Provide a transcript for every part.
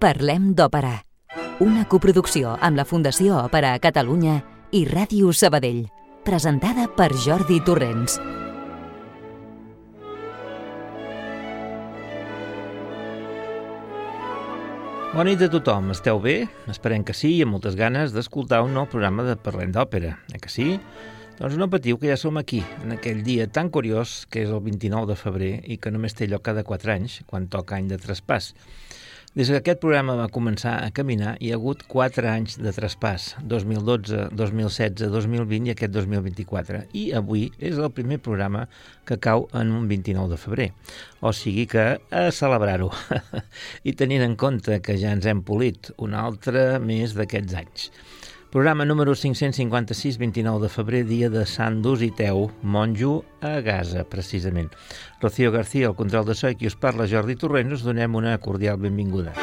Parlem d'Òpera, una coproducció amb la Fundació Òpera a Catalunya i Ràdio Sabadell, presentada per Jordi Torrents. Bona nit a tothom, esteu bé? Esperem que sí i amb moltes ganes d'escoltar un nou programa de Parlem d'Òpera, eh que sí? Doncs no patiu, que ja som aquí, en aquell dia tan curiós que és el 29 de febrer i que només té lloc cada 4 anys, quan toca any de traspàs. Des que aquest programa va començar a caminar, hi ha hagut 4 anys de traspàs, 2012, 2016, 2020 i aquest 2024. I avui és el primer programa que cau en un 29 de febrer. O sigui que a celebrar-ho. I tenint en compte que ja ens hem polit un altre més d'aquests anys. Programa número 556, 29 de febrer, dia de Sant Dositeu, monjo a Gaza, precisament. Rocío García, el control de so i qui us parla, Jordi Torrent, us donem una cordial benvinguda.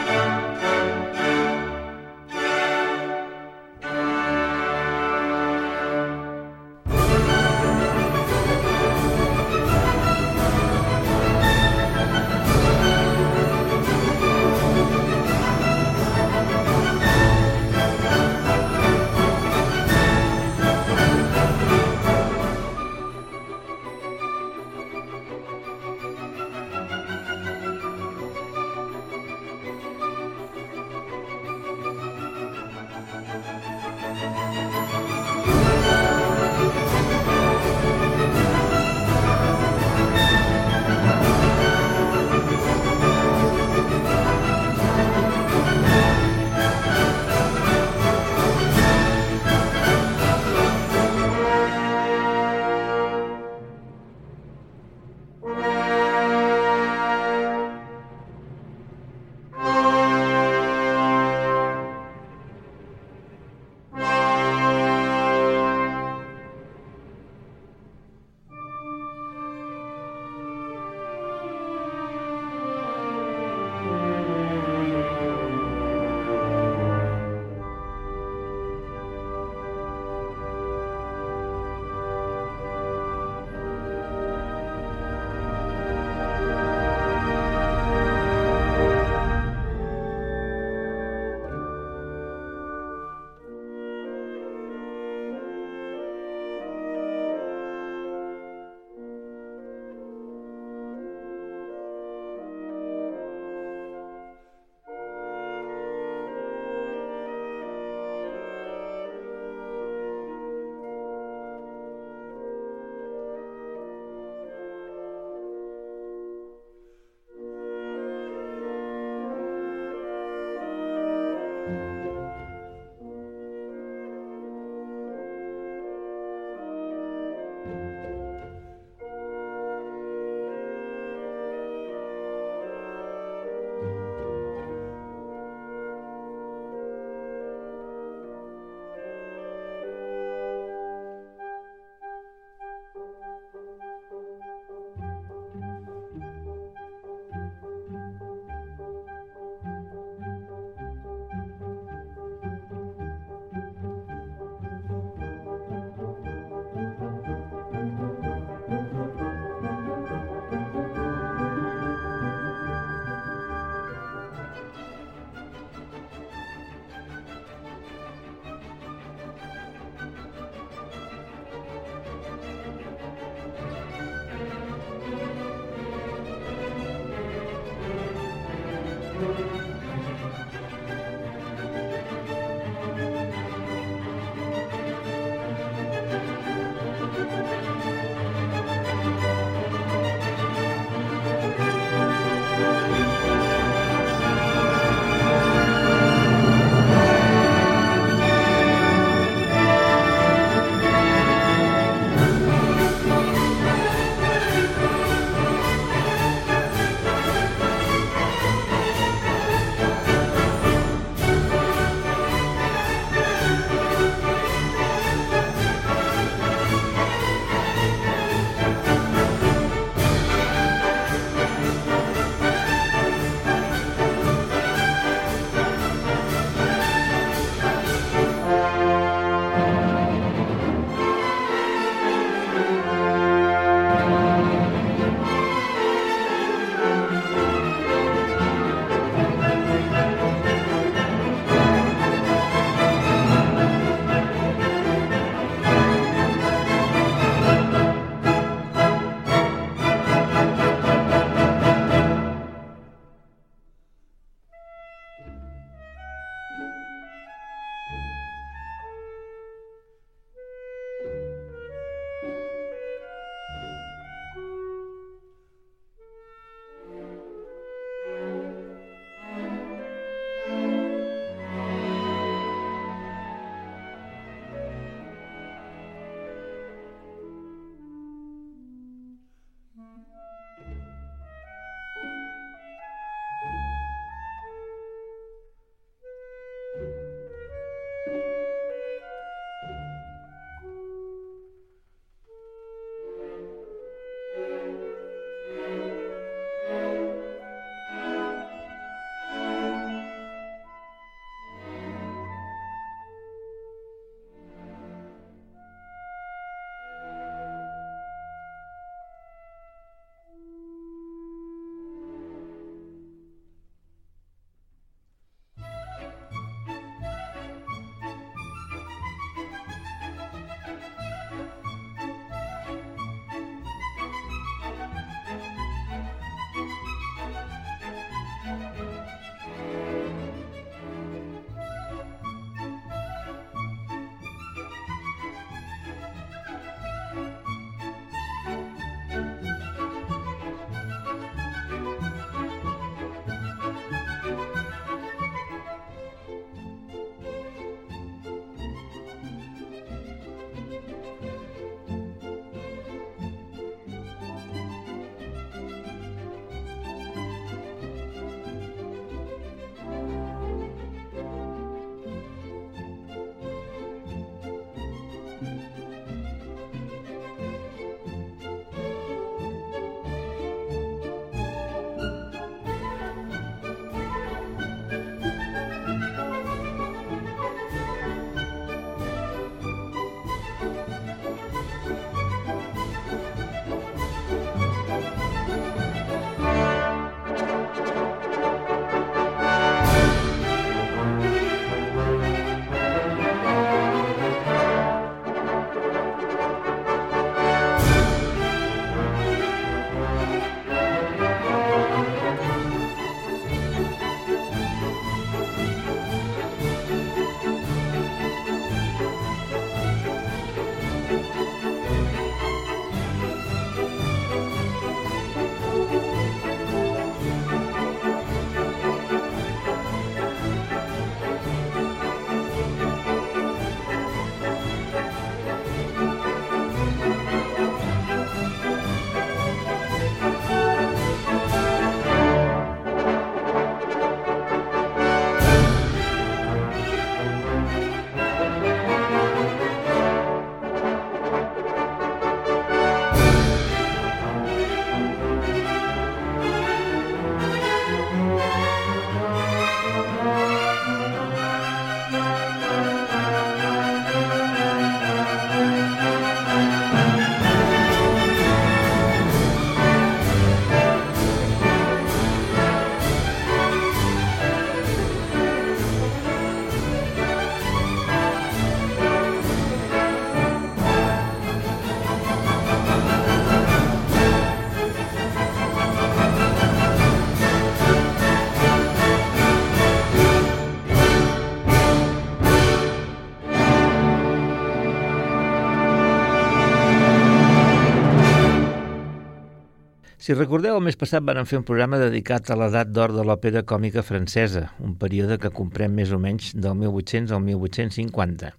Si recordeu, el mes passat van fer un programa dedicat a l'edat d'or de l'òpera còmica francesa, un període que comprem més o menys del 1800 al 1850.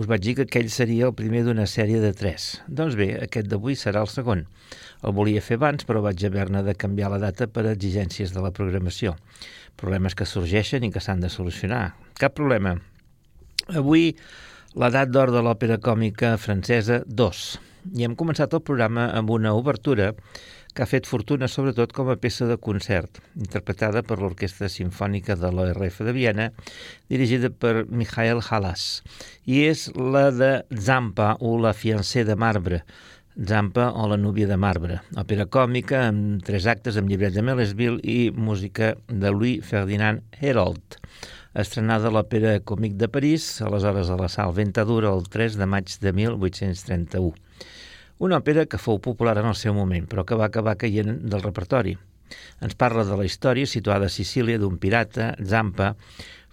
Us vaig dir que aquell seria el primer d'una sèrie de tres. Doncs bé, aquest d'avui serà el segon. El volia fer abans, però vaig haver-ne de canviar la data per exigències de la programació. Problemes que sorgeixen i que s'han de solucionar. Cap problema. Avui l'edat d'or de l'òpera còmica francesa 2. I hem començat el programa amb una obertura que ha fet fortuna sobretot com a peça de concert, interpretada per l'Orquestra Simfònica de l'ORF de Viena, dirigida per Michael Halas, i és la de Zampa o la fiancée de marbre, Zampa o la núvia de marbre, òpera còmica amb tres actes amb llibret de Melesville i música de Louis Ferdinand Herold. Estrenada a l'Òpera Còmic de París, aleshores a la Sal Ventadura, el 3 de maig de 1831. Una òpera que fou popular en el seu moment, però que va acabar caient del repertori. Ens parla de la història situada a Sicília d'un pirata, Zampa,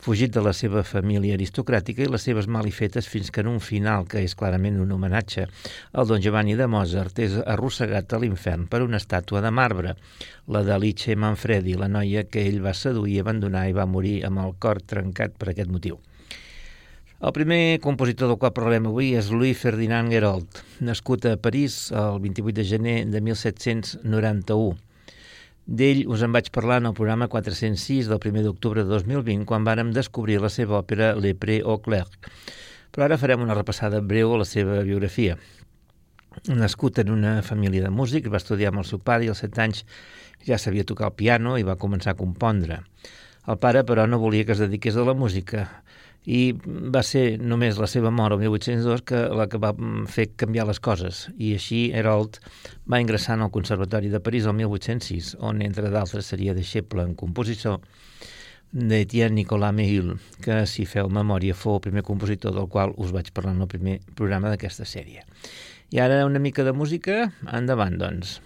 fugit de la seva família aristocràtica i les seves malifetes fins que en un final, que és clarament un homenatge al Don Giovanni de Mozart, és arrossegat a l'infern per una estàtua de marbre, la d'Alice Manfredi, la noia que ell va seduir, abandonar i va morir amb el cor trencat per aquest motiu. El primer compositor del qual parlem avui és Louis Ferdinand Gerold, nascut a París el 28 de gener de 1791 D'ell us en vaig parlar en el programa 406 del 1 d'octubre de 2020, quan vàrem descobrir la seva òpera Le Pré au Clerc. Però ara farem una repassada breu a la seva biografia. Nascut en una família de músics, va estudiar amb el seu pare i als 7 anys ja sabia tocar el piano i va començar a compondre. El pare, però, no volia que es dediqués a la música i va ser només la seva mort el 1802 que la que va fer canviar les coses i així Herold va ingressar en el Conservatori de París el 1806 on entre d'altres seria deixeble en composició d'Etienne Nicolas Mehil, que si feu memòria fou el primer compositor del qual us vaig parlar en el primer programa d'aquesta sèrie. I ara una mica de música, endavant doncs.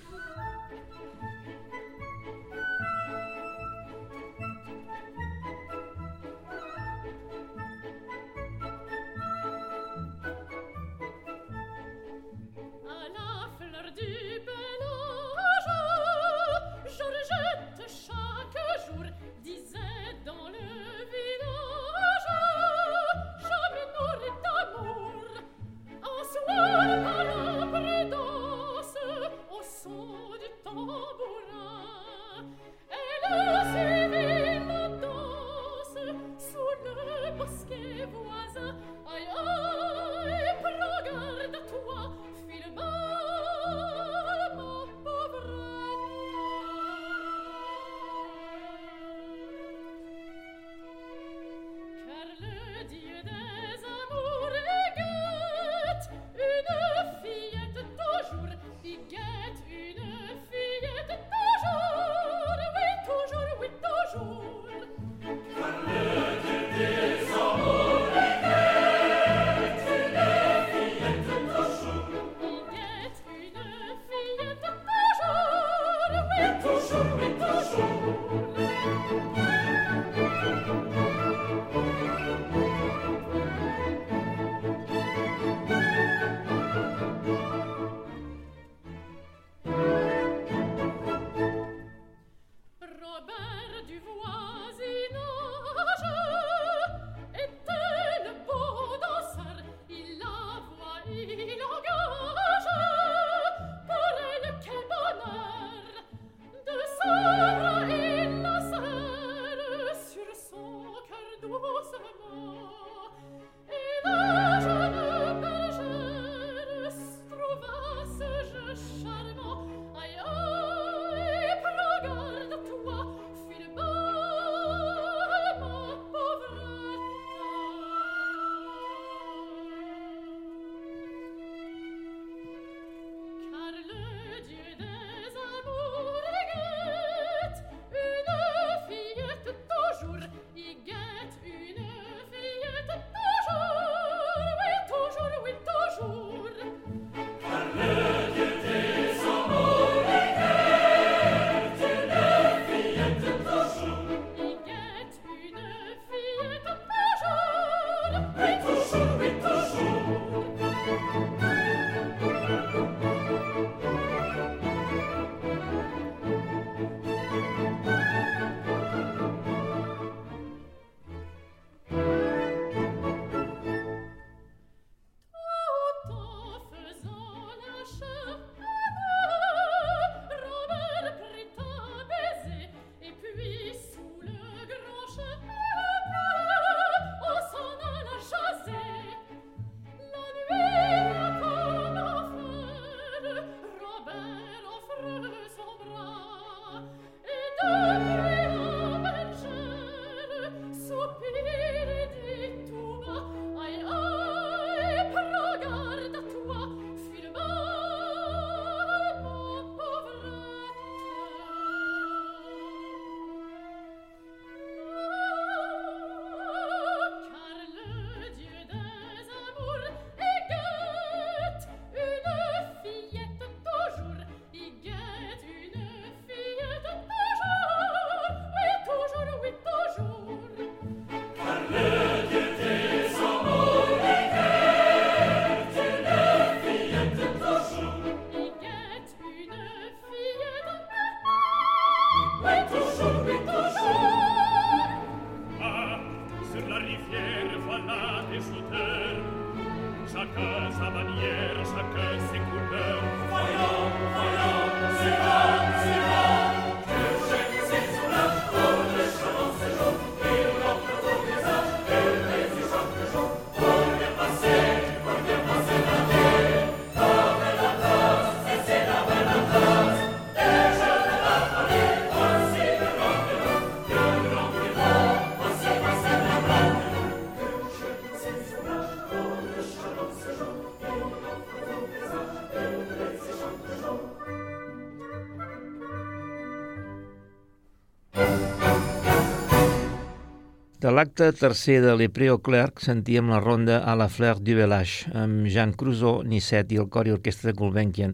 De l'acte tercer de l'Epreo Clerc sentíem la ronda a la Fleur du Village amb Jean Crusoe, Nisset i el cor i orquestra de Gulbenkian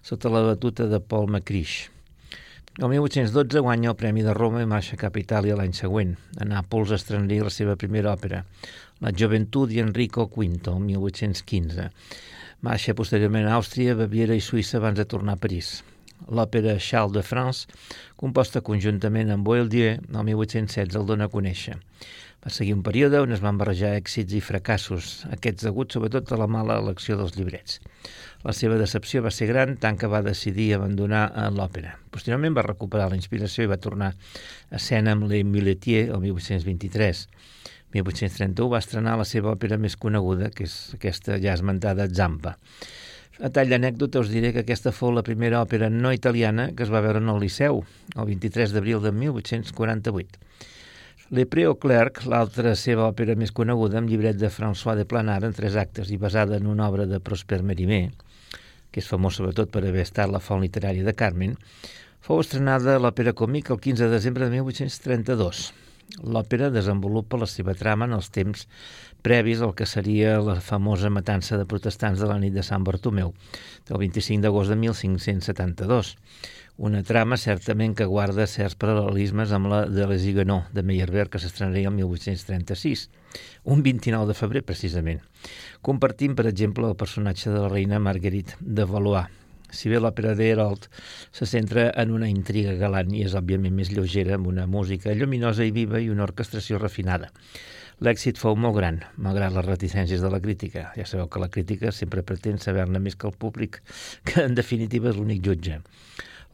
sota la batuta de Paul McCrish. El 1812 guanya el Premi de Roma i marxa cap a Itàlia l'any següent. A Nàpols estrenaria la seva primera òpera, La Joventut i Enrico V, el 1815. Marxa posteriorment a Àustria, Baviera i Suïssa abans de tornar a París l'òpera Charles de France, composta conjuntament amb Boieldieu, el 1816 el dona a conèixer. Va seguir un període on es van barrejar èxits i fracassos, aquests aguts sobretot a la mala elecció dels llibrets. La seva decepció va ser gran, tant que va decidir abandonar l'òpera. Posteriorment va recuperar la inspiració i va tornar a escena amb Muletiers el 1823. 1831 va estrenar la seva òpera més coneguda, que és aquesta ja esmentada Zampa. A tall d'anècdota us diré que aquesta fou la primera òpera no italiana que es va veure en el Liceu, el 23 d'abril de 1848. Le Pré Clerc, l'altra seva òpera més coneguda, amb llibret de François de Planard en tres actes i basada en una obra de Prosper Mérimée, que és famós sobretot per haver estat la font literària de Carmen, fou estrenada a l'òpera còmic el 15 de desembre de 1832. L'òpera desenvolupa la seva trama en els temps previs al que seria la famosa matança de protestants de la nit de Sant Bartomeu, del 25 d'agost de 1572. Una trama certament que guarda certs paral·lelismes amb la de Les Huguenots de Meyerbeer, que s'estrenaria el 1836, un 29 de febrer, precisament. Compartim, per exemple, el personatge de la reina Marguerite de Valois, si bé l'òpera d'Herold se centra en una intriga galant i és òbviament més lleugera amb una música lluminosa i viva i una orquestració refinada. L'èxit fou molt gran, malgrat les reticències de la crítica. Ja sabeu que la crítica sempre pretén saber-ne més que el públic, que en definitiva és l'únic jutge.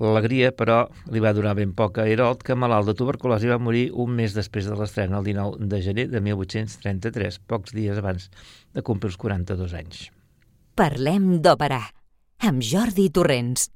L'alegria, però, li va durar ben poc a Herold, que malalt de tuberculosi va morir un mes després de l'estrena, el 19 de gener de 1833, pocs dies abans de complir els 42 anys. Parlem d'òpera amb Jordi Torrents.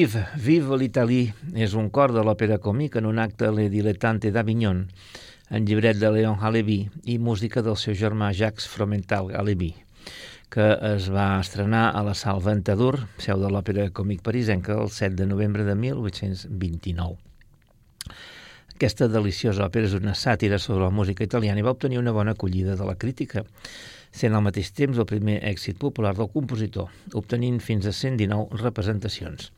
Vive, Vive l'Itali és un cor de l'òpera còmic en un acte Le Dilettante d'Avignon, en llibret de Léon Halevi i música del seu germà Jacques Fromental Halevi, que es va estrenar a la Sal Ventadour, seu de l'òpera còmic parisenca, el 7 de novembre de 1829. Aquesta deliciosa òpera és una sàtira sobre la música italiana i va obtenir una bona acollida de la crítica, sent al mateix temps el primer èxit popular del compositor, obtenint fins a 119 representacions.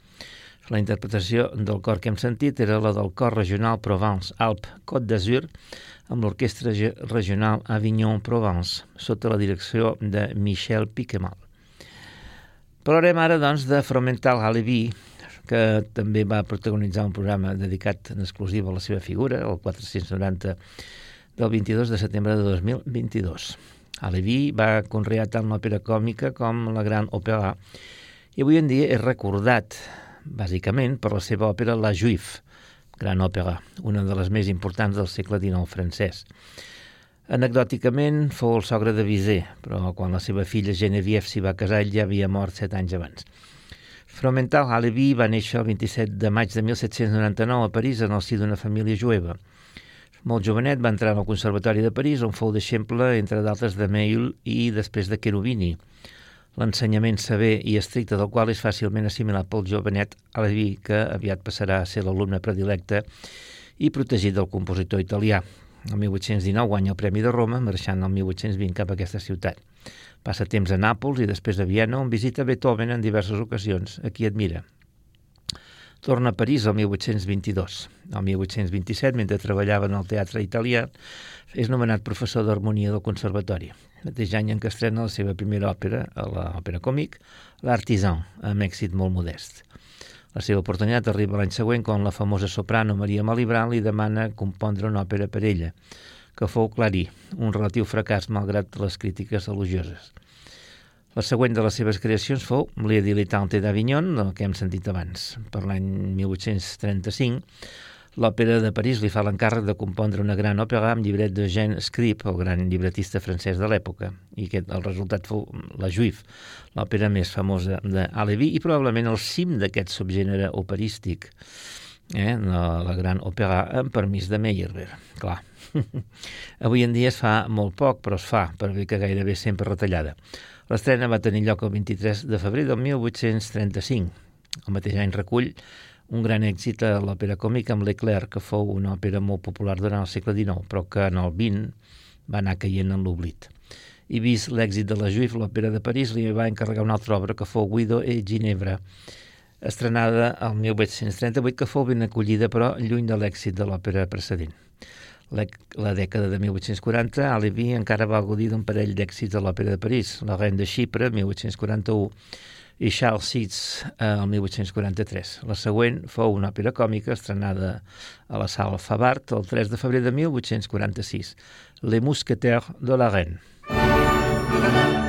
La interpretació del cor que hem sentit era la del cor regional Provence-Alpes-Côte d'Azur amb l'Orquestra Regional Avignon-Provence, sota la direcció de Michel Piquemal. Parlarem ara, doncs, de Fromental Halevi, que també va protagonitzar un programa dedicat en exclusiva a la seva figura, el 490 del 22 de setembre de 2022. Halevi va conrear tant l'òpera còmica com la gran òpera i avui en dia és recordat bàsicament per la seva òpera La Juif, gran òpera, una de les més importants del segle XIX francès. Anecdòticament fou el sogre de Bizet, però quan la seva filla Geneviève s'hi va casar ell ja havia mort set anys abans. Fromental Halevi va néixer el 27 de maig de 1799 a París en el si d'una família jueva. Molt jovenet va entrar al Conservatori de París on fou deixeble, entre d'altres, de Meil i després de Cherubini l'ensenyament sever i estricte del qual és fàcilment assimilat pel jovenet Alevi, que aviat passarà a ser l'alumne predilecte i protegit del compositor italià. El 1819 guanya el Premi de Roma, marxant el 1820 cap a aquesta ciutat. Passa temps a Nàpols i després a Viena, on visita Beethoven en diverses ocasions, a qui admira. Torna a París el 1822. El 1827, mentre treballava en el teatre italià, és nomenat professor d'harmonia del Conservatori mateix any en què estrena la seva primera òpera, l'òpera còmic, L'Artisan, amb èxit molt modest. La seva oportunitat arriba l'any següent quan la famosa soprano Maria Malibran li demana compondre una òpera per ella, que fou Clarí, un relatiu fracàs malgrat les crítiques elogioses. La següent de les seves creacions fou Le Dilettante d'Avignon, el que hem sentit abans. Per l'any 1835 L'Òpera de París li fa l'encàrrec de compondre una gran òpera amb llibret de Jean Scrip, el gran llibretista francès de l'època, i aquest, el resultat fou La Juif, l'òpera més famosa d'Alevi i probablement el cim d'aquest subgènere operístic, eh? la, la gran òpera amb permís de Meyerbeer, clar. Avui en dia es fa molt poc, però es fa, per bé que gairebé sempre retallada. L'estrena va tenir lloc el 23 de febrer del 1835. El mateix any recull un gran èxit a l'òpera còmica amb l'Eclair, que fou una òpera molt popular durant el segle XIX, però que en el XX va anar caient en l'oblit. I vist l'èxit de la Juif, l'òpera de París li va encarregar una altra obra que fou Guido e Ginebra, estrenada el 1838, que fou ben acollida, però lluny de l'èxit de l'òpera precedent. La, la dècada de 1840, Alevi encara va gaudir d'un parell d'èxits de l'òpera de París, la Reine de Xipre, 1841, i Charles Seeds eh, el 1843. La següent fou una òpera còmica estrenada a la sala Favart el 3 de febrer de 1846, Les Mousquetaires de la Reine.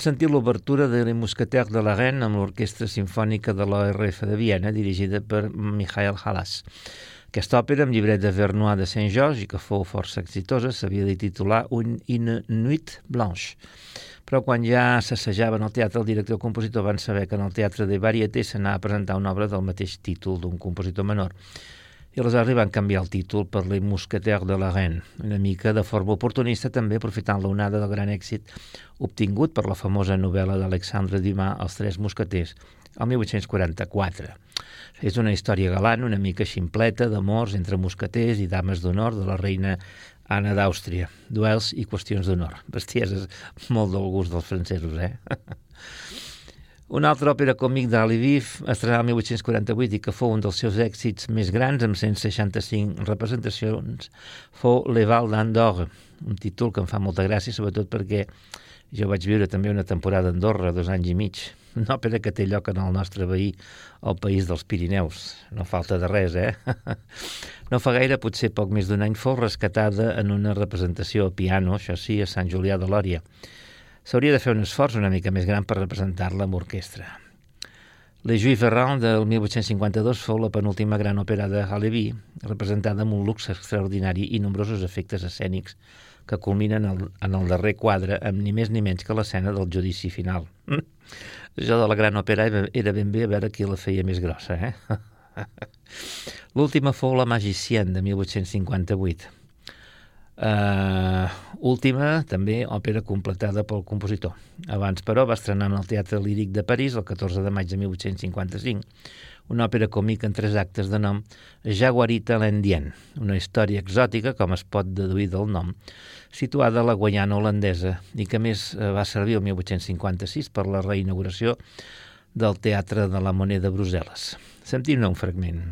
Hem sentit l'obertura de Les Mousquetaires de la Reine amb l'Orquestra Simfònica de l'ORF de Viena, dirigida per Michael Halas. Aquesta òpera, amb llibret de Vernois de Saint-Georges i que fou força exitosa, s'havia de titular Une Nuit Blanche. Però quan ja s'assajaven al teatre, el director el compositor van saber que en el teatre de Varieté s'anava a presentar una obra del mateix títol d'un compositor menor i aleshores li van canviar el títol per Les Mousquetaires de la Reine, una mica de forma oportunista també aprofitant l'onada del gran èxit obtingut per la famosa novel·la d'Alexandre Dumas, Els Tres Mosqueters, el 1844. És una història galant, una mica ximpleta, d'amors entre mosqueters i dames d'honor de la reina Anna d'Àustria. Duels i qüestions d'honor. Bestieses molt del gust dels francesos, eh? Una altra òpera còmic d'Aliviv, estrenada el 1848 i que fou un dels seus èxits més grans, amb 165 representacions, fou Le Val d'Andorre, un títol que em fa molta gràcia, sobretot perquè jo vaig viure també una temporada a Andorra, dos anys i mig, una òpera que té lloc en el nostre veí, el país dels Pirineus. No falta de res, eh? No fa gaire, potser poc més d'un any, fou rescatada en una representació a piano, això sí, a Sant Julià de Lòria s'hauria de fer un esforç una mica més gran per representar-la amb orquestra. Le Juif Ferrand del 1852 fou la penúltima gran òpera de Halevi, representada amb un luxe extraordinari i nombrosos efectes escènics que culminen en el, en el darrer quadre amb ni més ni menys que l'escena del judici final. Jo de la gran òpera era ben bé a veure qui la feia més grossa, eh? L'última fou La Magicienne, de 1858 Uh, última, també, òpera completada pel compositor. Abans, però, va estrenar en el Teatre Líric de París el 14 de maig de 1855 una òpera còmica en tres actes de nom Jaguarita l'Endien, una història exòtica, com es pot deduir del nom, situada a la Guayana holandesa i que més eh, va servir el 1856 per la reinauguració del Teatre de la Moneda de Brussel·les. Sentim-ne un fragment.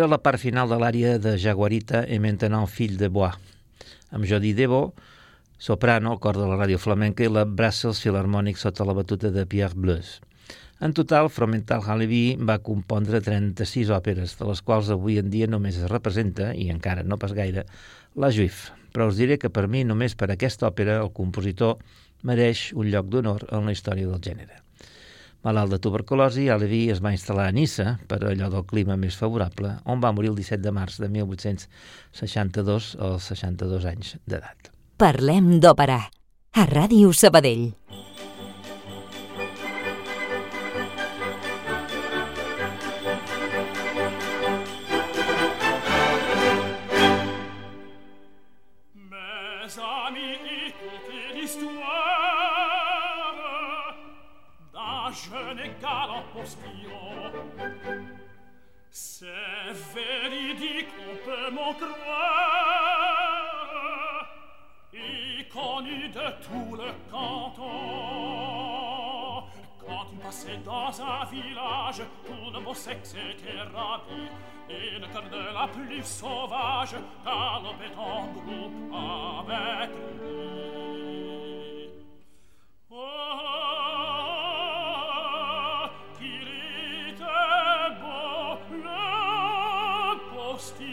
Era la part final de l'àrea de Jaguarita et maintenant fill de Bois, amb Jody Debo, soprano, al cor de la ràdio flamenca, i la Brussels Philharmonic sota la batuta de Pierre Bleus. En total, Fromental Halevi va compondre 36 òperes, de les quals avui en dia només es representa, i encara no pas gaire, la Juif. Però us diré que per mi, només per aquesta òpera, el compositor mereix un lloc d'honor en la història del gènere. Malalt de tuberculosi, Alevi es va instal·lar a Nissa, per allò del clima més favorable, on va morir el 17 de març de 1862 als 62 anys d'edat. Parlem d'òpera, a Ràdio Sabadell. est véridique, on peut m'en croire, et connu de tout le canton. Quand il passait dans un village, tout le beau sexe était ravi, et le cœur de la plus sauvage galopait en groupe avec lui. Oh, lost.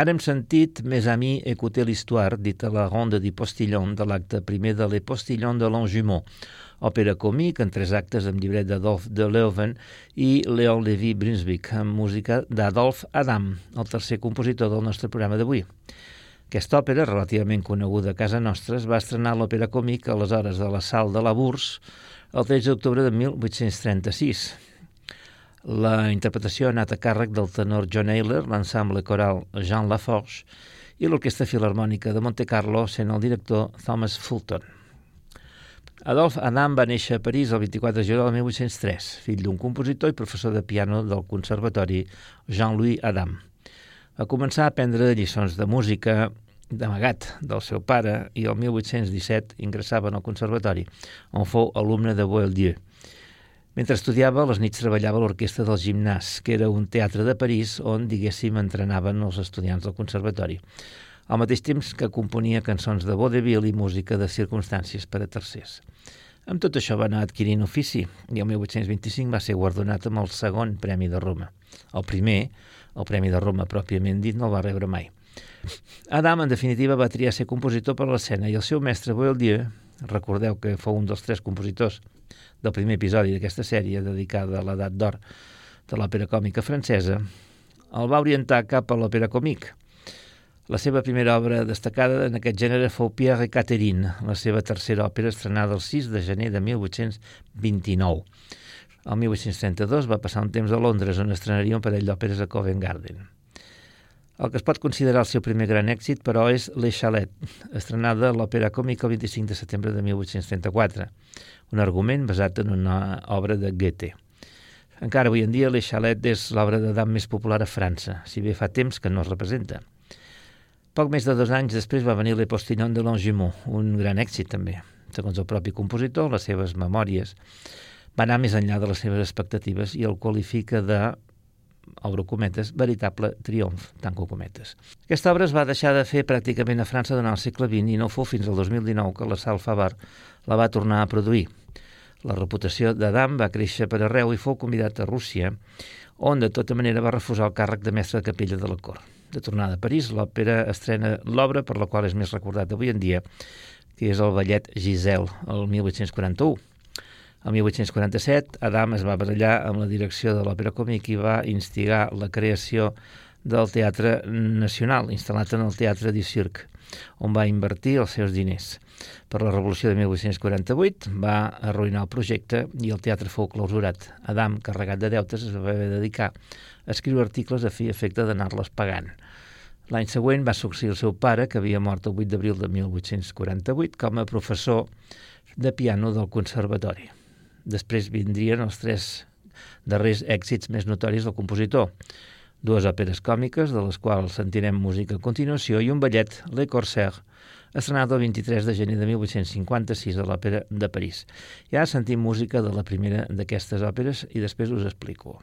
Ara hem sentit Mes amis écouter l'histoire, dit a la ronda di Postillon de l'acte primer de Les Postillons de Longjumeau, òpera còmic en tres actes amb llibret d'Adolf de Leuven i Leon Levi Brunswick, amb música d'Adolf Adam, el tercer compositor del nostre programa d'avui. Aquesta òpera, relativament coneguda a casa nostra, es va estrenar l'òpera còmic aleshores de la Sal de la Bourse el 13 d'octubre de 1836. La interpretació ha anat a càrrec del tenor John Ayler, l'ensemble coral Jean Laforge i l'Orquestra Filarmònica de Monte Carlo sent el director Thomas Fulton. Adolf Adam va néixer a París el 24 de juliol de 1803, fill d'un compositor i professor de piano del Conservatori Jean-Louis Adam. Va començar a aprendre lliçons de música d'amagat del seu pare i el 1817 ingressava en el Conservatori, on fou alumne de Boieldieu. Mentre estudiava, les nits treballava a l'orquestra del gimnàs, que era un teatre de París on, diguéssim, entrenaven els estudiants del conservatori, al mateix temps que componia cançons de vaudeville i música de circumstàncies per a tercers. Amb tot això va anar adquirint ofici i el 1825 va ser guardonat amb el segon Premi de Roma. El primer, el Premi de Roma pròpiament dit, no el va rebre mai. Adam, en definitiva, va triar ser compositor per l'escena i el seu mestre Boieldieu, recordeu que fou un dels tres compositors del primer episodi d'aquesta sèrie dedicada a l'edat d'or de l'òpera còmica francesa, el va orientar cap a l'òpera còmic. La seva primera obra destacada en aquest gènere fou Pierre Catherine, la seva tercera òpera estrenada el 6 de gener de 1829. El 1832 va passar un temps a Londres, on estrenaria un parell d'òperes a Covent Garden. El que es pot considerar el seu primer gran èxit, però, és Les Chalet, estrenada a l'òpera còmica el 25 de setembre de 1834, un argument basat en una obra de Goethe. Encara avui en dia, Les Chalet és l'obra d'Adam més popular a França, si bé fa temps que no es representa. Poc més de dos anys després va venir Le Postillon de Longjumeau, un gran èxit també. Segons el propi compositor, les seves memòries va anar més enllà de les seves expectatives i el qualifica de obro cometes, veritable triomf, tanco cometes. Aquesta obra es va deixar de fer pràcticament a França durant el segle XX i no fou fins al 2019 que la Sal Favar la va tornar a produir. La reputació d'Adam va créixer per arreu i fou convidat a Rússia, on de tota manera va refusar el càrrec de mestre de capella de la cort. De tornada a París, l'òpera estrena l'obra per la qual és més recordat avui en dia, que és el ballet Giselle, el 1841 el 1847, Adam es va barallar amb la direcció de l'Òpera Còmic i va instigar la creació del Teatre Nacional, instal·lat en el Teatre du Cirque, on va invertir els seus diners. Per la Revolució de 1848 va arruïnar el projecte i el teatre fou clausurat. Adam, carregat de deutes, es va haver de dedicar a escriure articles a fi efecte d'anar-les pagant. L'any següent va succeir el seu pare, que havia mort el 8 d'abril de 1848, com a professor de piano del conservatori. Després vindrien els tres darrers èxits més notoris del compositor. Dues òperes còmiques, de les quals sentirem música a continuació, i un ballet, Le Corsaire, estrenat el 23 de gener de 1856 a l'Òpera de París. Ja sentim música de la primera d'aquestes òperes i després us explico.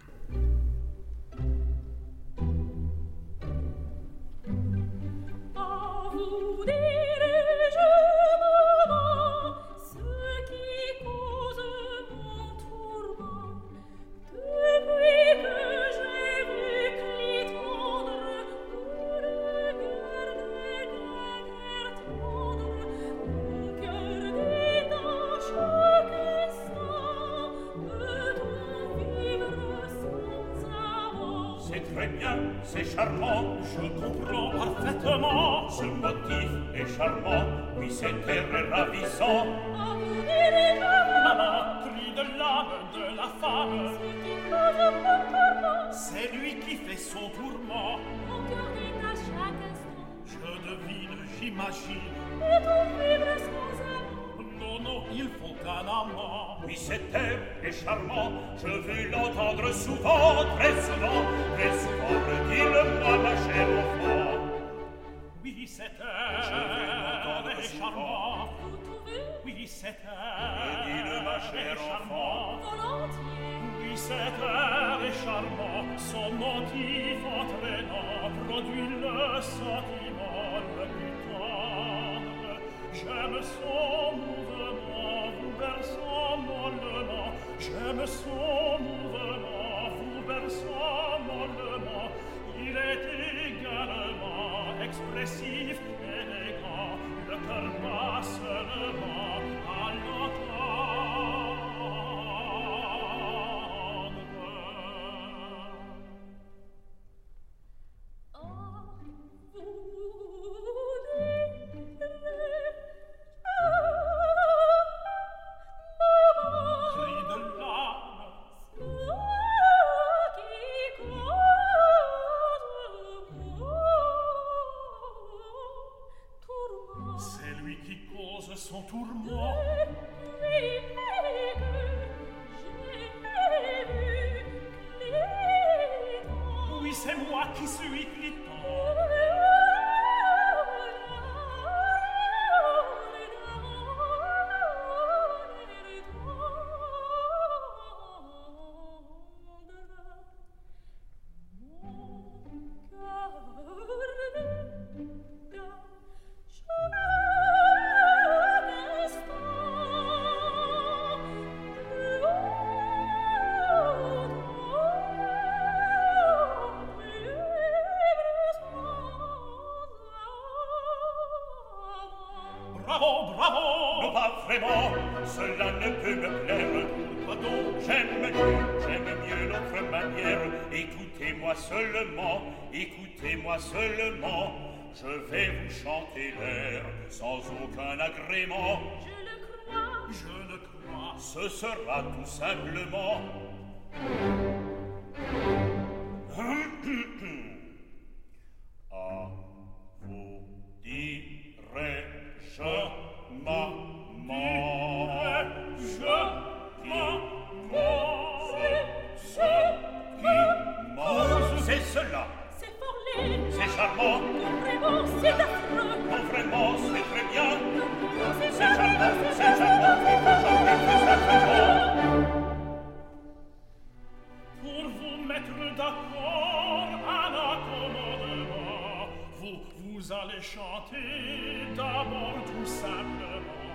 vais chanter d'abord tout simplement.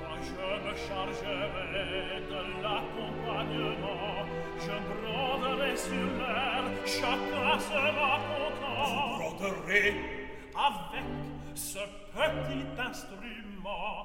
Moi je me chargerai de l'accompagnement. Je broderai sur l'air, chacun sera content. Vous broderez Avec ce petit instrument.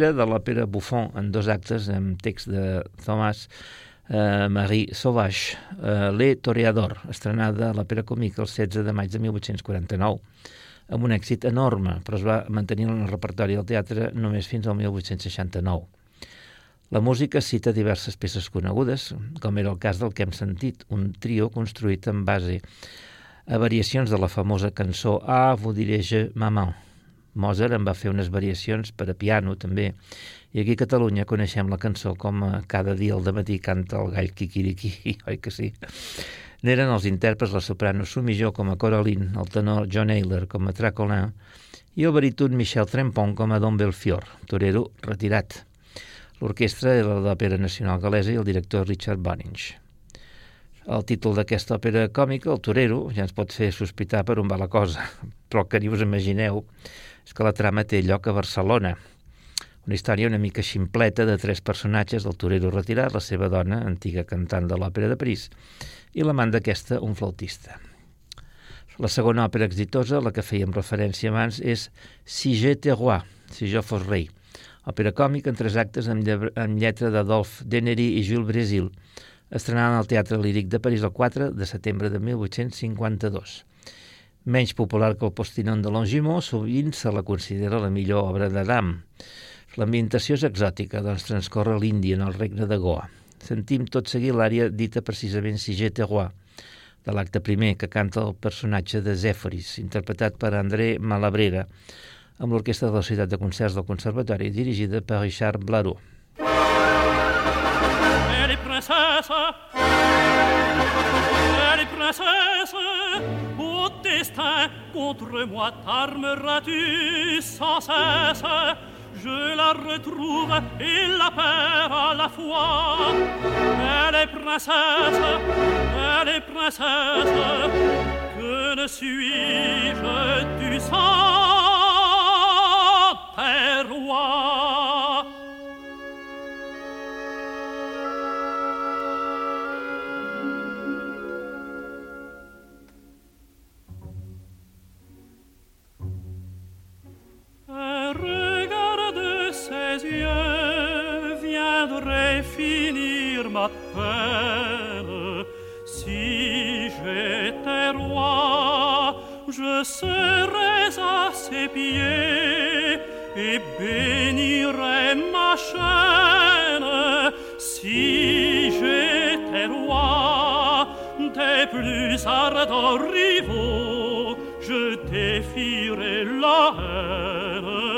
l'òpera Buffon en dos actes amb text de Thomas eh, Marie Sauvage, eh, Le Toreador, estrenada a l'òpera còmica el 16 de maig de 1849, amb un èxit enorme, però es va mantenir en el repertori del teatre només fins al 1869. La música cita diverses peces conegudes, com era el cas del que hem sentit, un trio construït en base a variacions de la famosa cançó Ah, vous dirige maman, Mozart en va fer unes variacions per a piano, també, i aquí a Catalunya coneixem la cançó com a cada dia al matí canta el gall Kikiriki, oi que sí? N'eren els intèrprets la soprano Sumijó com a Coraline, el tenor John Ayler com a Tracolin i el baríton Michel Trempon com a Don Belfior, torero retirat. L'orquestra era l'Òpera Nacional Galesa i el director Richard Boninge. El títol d'aquesta òpera còmica, El torero, ja ens pot fer sospitar per on va la cosa, però que ni us imagineu és que la trama té lloc a Barcelona. Una història una mica ximpleta de tres personatges, el torero retirat, la seva dona, antiga cantant de l'òpera de París, i l'amant d'aquesta, un flautista. La segona òpera exitosa, la que fèiem referència abans, és Si j'étais roi, si jo fos rei, òpera còmica en tres actes amb, amb lletra d'Adolphe Denery i Jules Brésil, estrenada al Teatre Líric de París el 4 de setembre de 1852. Menys popular que el Postinon de Longimont, sovint se la considera la millor obra d'Adam. L'ambientació és exòtica, doncs transcorre l'Índia en el regne de Goa. Sentim tot seguir l'àrea dita precisament Siget Roi, de l'acte primer, que canta el personatge de Zèforis, interpretat per André Malabrera, amb l'Orquestra de la Ciutat de Concerts del Conservatori, dirigida per Richard Blaru. Princesse, elle est princesse, au destin contre moi t'armeras-tu sans cesse? Je la retrouve et la perds à la fois. Elle est princesse, elle est princesse, que ne suis-je du sang des ses yeux viendrait finir ma peine. Si j'étais roi, je serais à ses pieds et bénirais ma chaîne. Si j'étais roi, des plus ardents rivaux, je défierais la haine.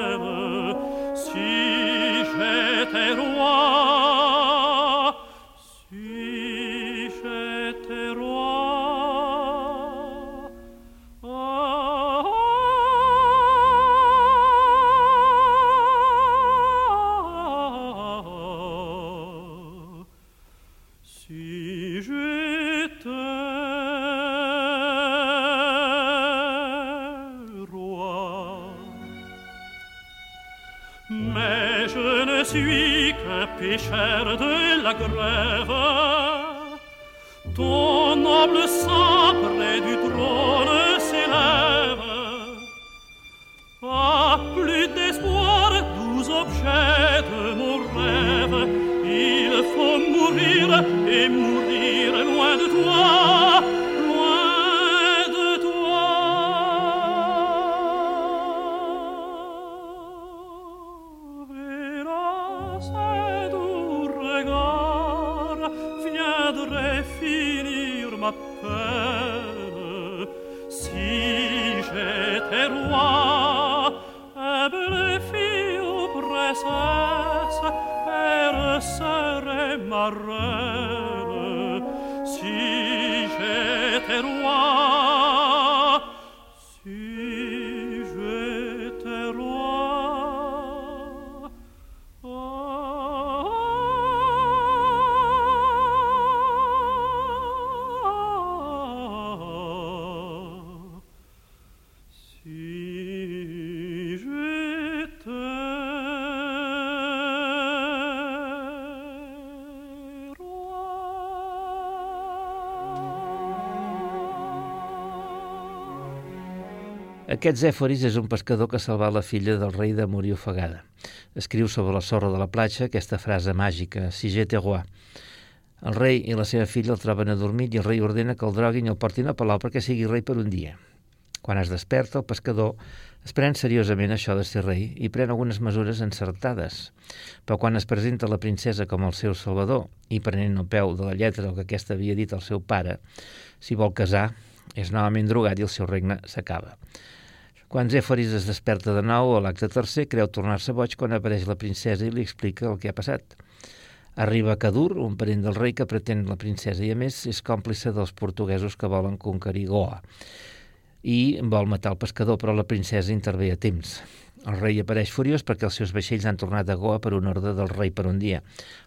Ton noble sang près du trône s'élève. Ah, plus d'espoir, doux objet de mon rêve. Il faut mourir et mourir Aquest Zèforis és un pescador que salva la filla del rei de morir ofegada. Escriu sobre la sorra de la platja aquesta frase màgica, si j'étais roi. El rei i la seva filla el troben adormit i el rei ordena que el droguin i el portin a palau perquè sigui rei per un dia. Quan es desperta, el pescador es pren seriosament això de ser rei i pren algunes mesures encertades. Però quan es presenta la princesa com el seu salvador i prenent el peu de la lletra el que aquesta havia dit al seu pare, si vol casar, és novament drogat i el seu regne s'acaba. Quan Zèforis es desperta de nou a l'acte tercer, creu tornar-se boig quan apareix la princesa i li explica el que ha passat. Arriba Cadur, un parent del rei que pretén la princesa i, a més, és còmplice dels portuguesos que volen conquerir Goa i vol matar el pescador, però la princesa intervé a temps. El rei apareix furiós perquè els seus vaixells han tornat a Goa per un ordre del rei per un dia.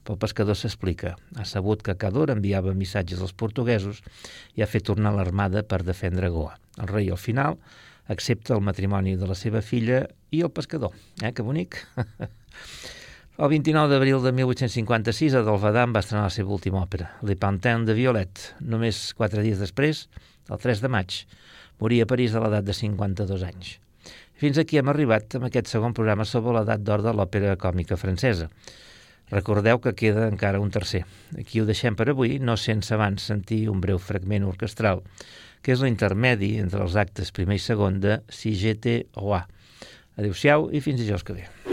Però el pescador s'explica. Ha sabut que Cador enviava missatges als portuguesos i ha fet tornar l'armada per defendre Goa. El rei, al final, accepta el matrimoni de la seva filla i el pescador. Eh, que bonic! El 29 d'abril de 1856, Adolfadam va estrenar la seva última òpera, Le Pantin de Violet. Només quatre dies després, el 3 de maig, moria a París a l'edat de 52 anys. Fins aquí hem arribat amb aquest segon programa sobre l'edat d'or de l'òpera còmica francesa. Recordeu que queda encara un tercer. Aquí ho deixem per avui, no sense abans sentir un breu fragment orquestral, que és l'intermedi entre els actes primer i segon de Si j'étais roi. Adéu-siau i fins dijous que ve.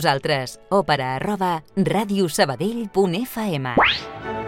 Nosaltres. Òpera arroba radiosabadell.fm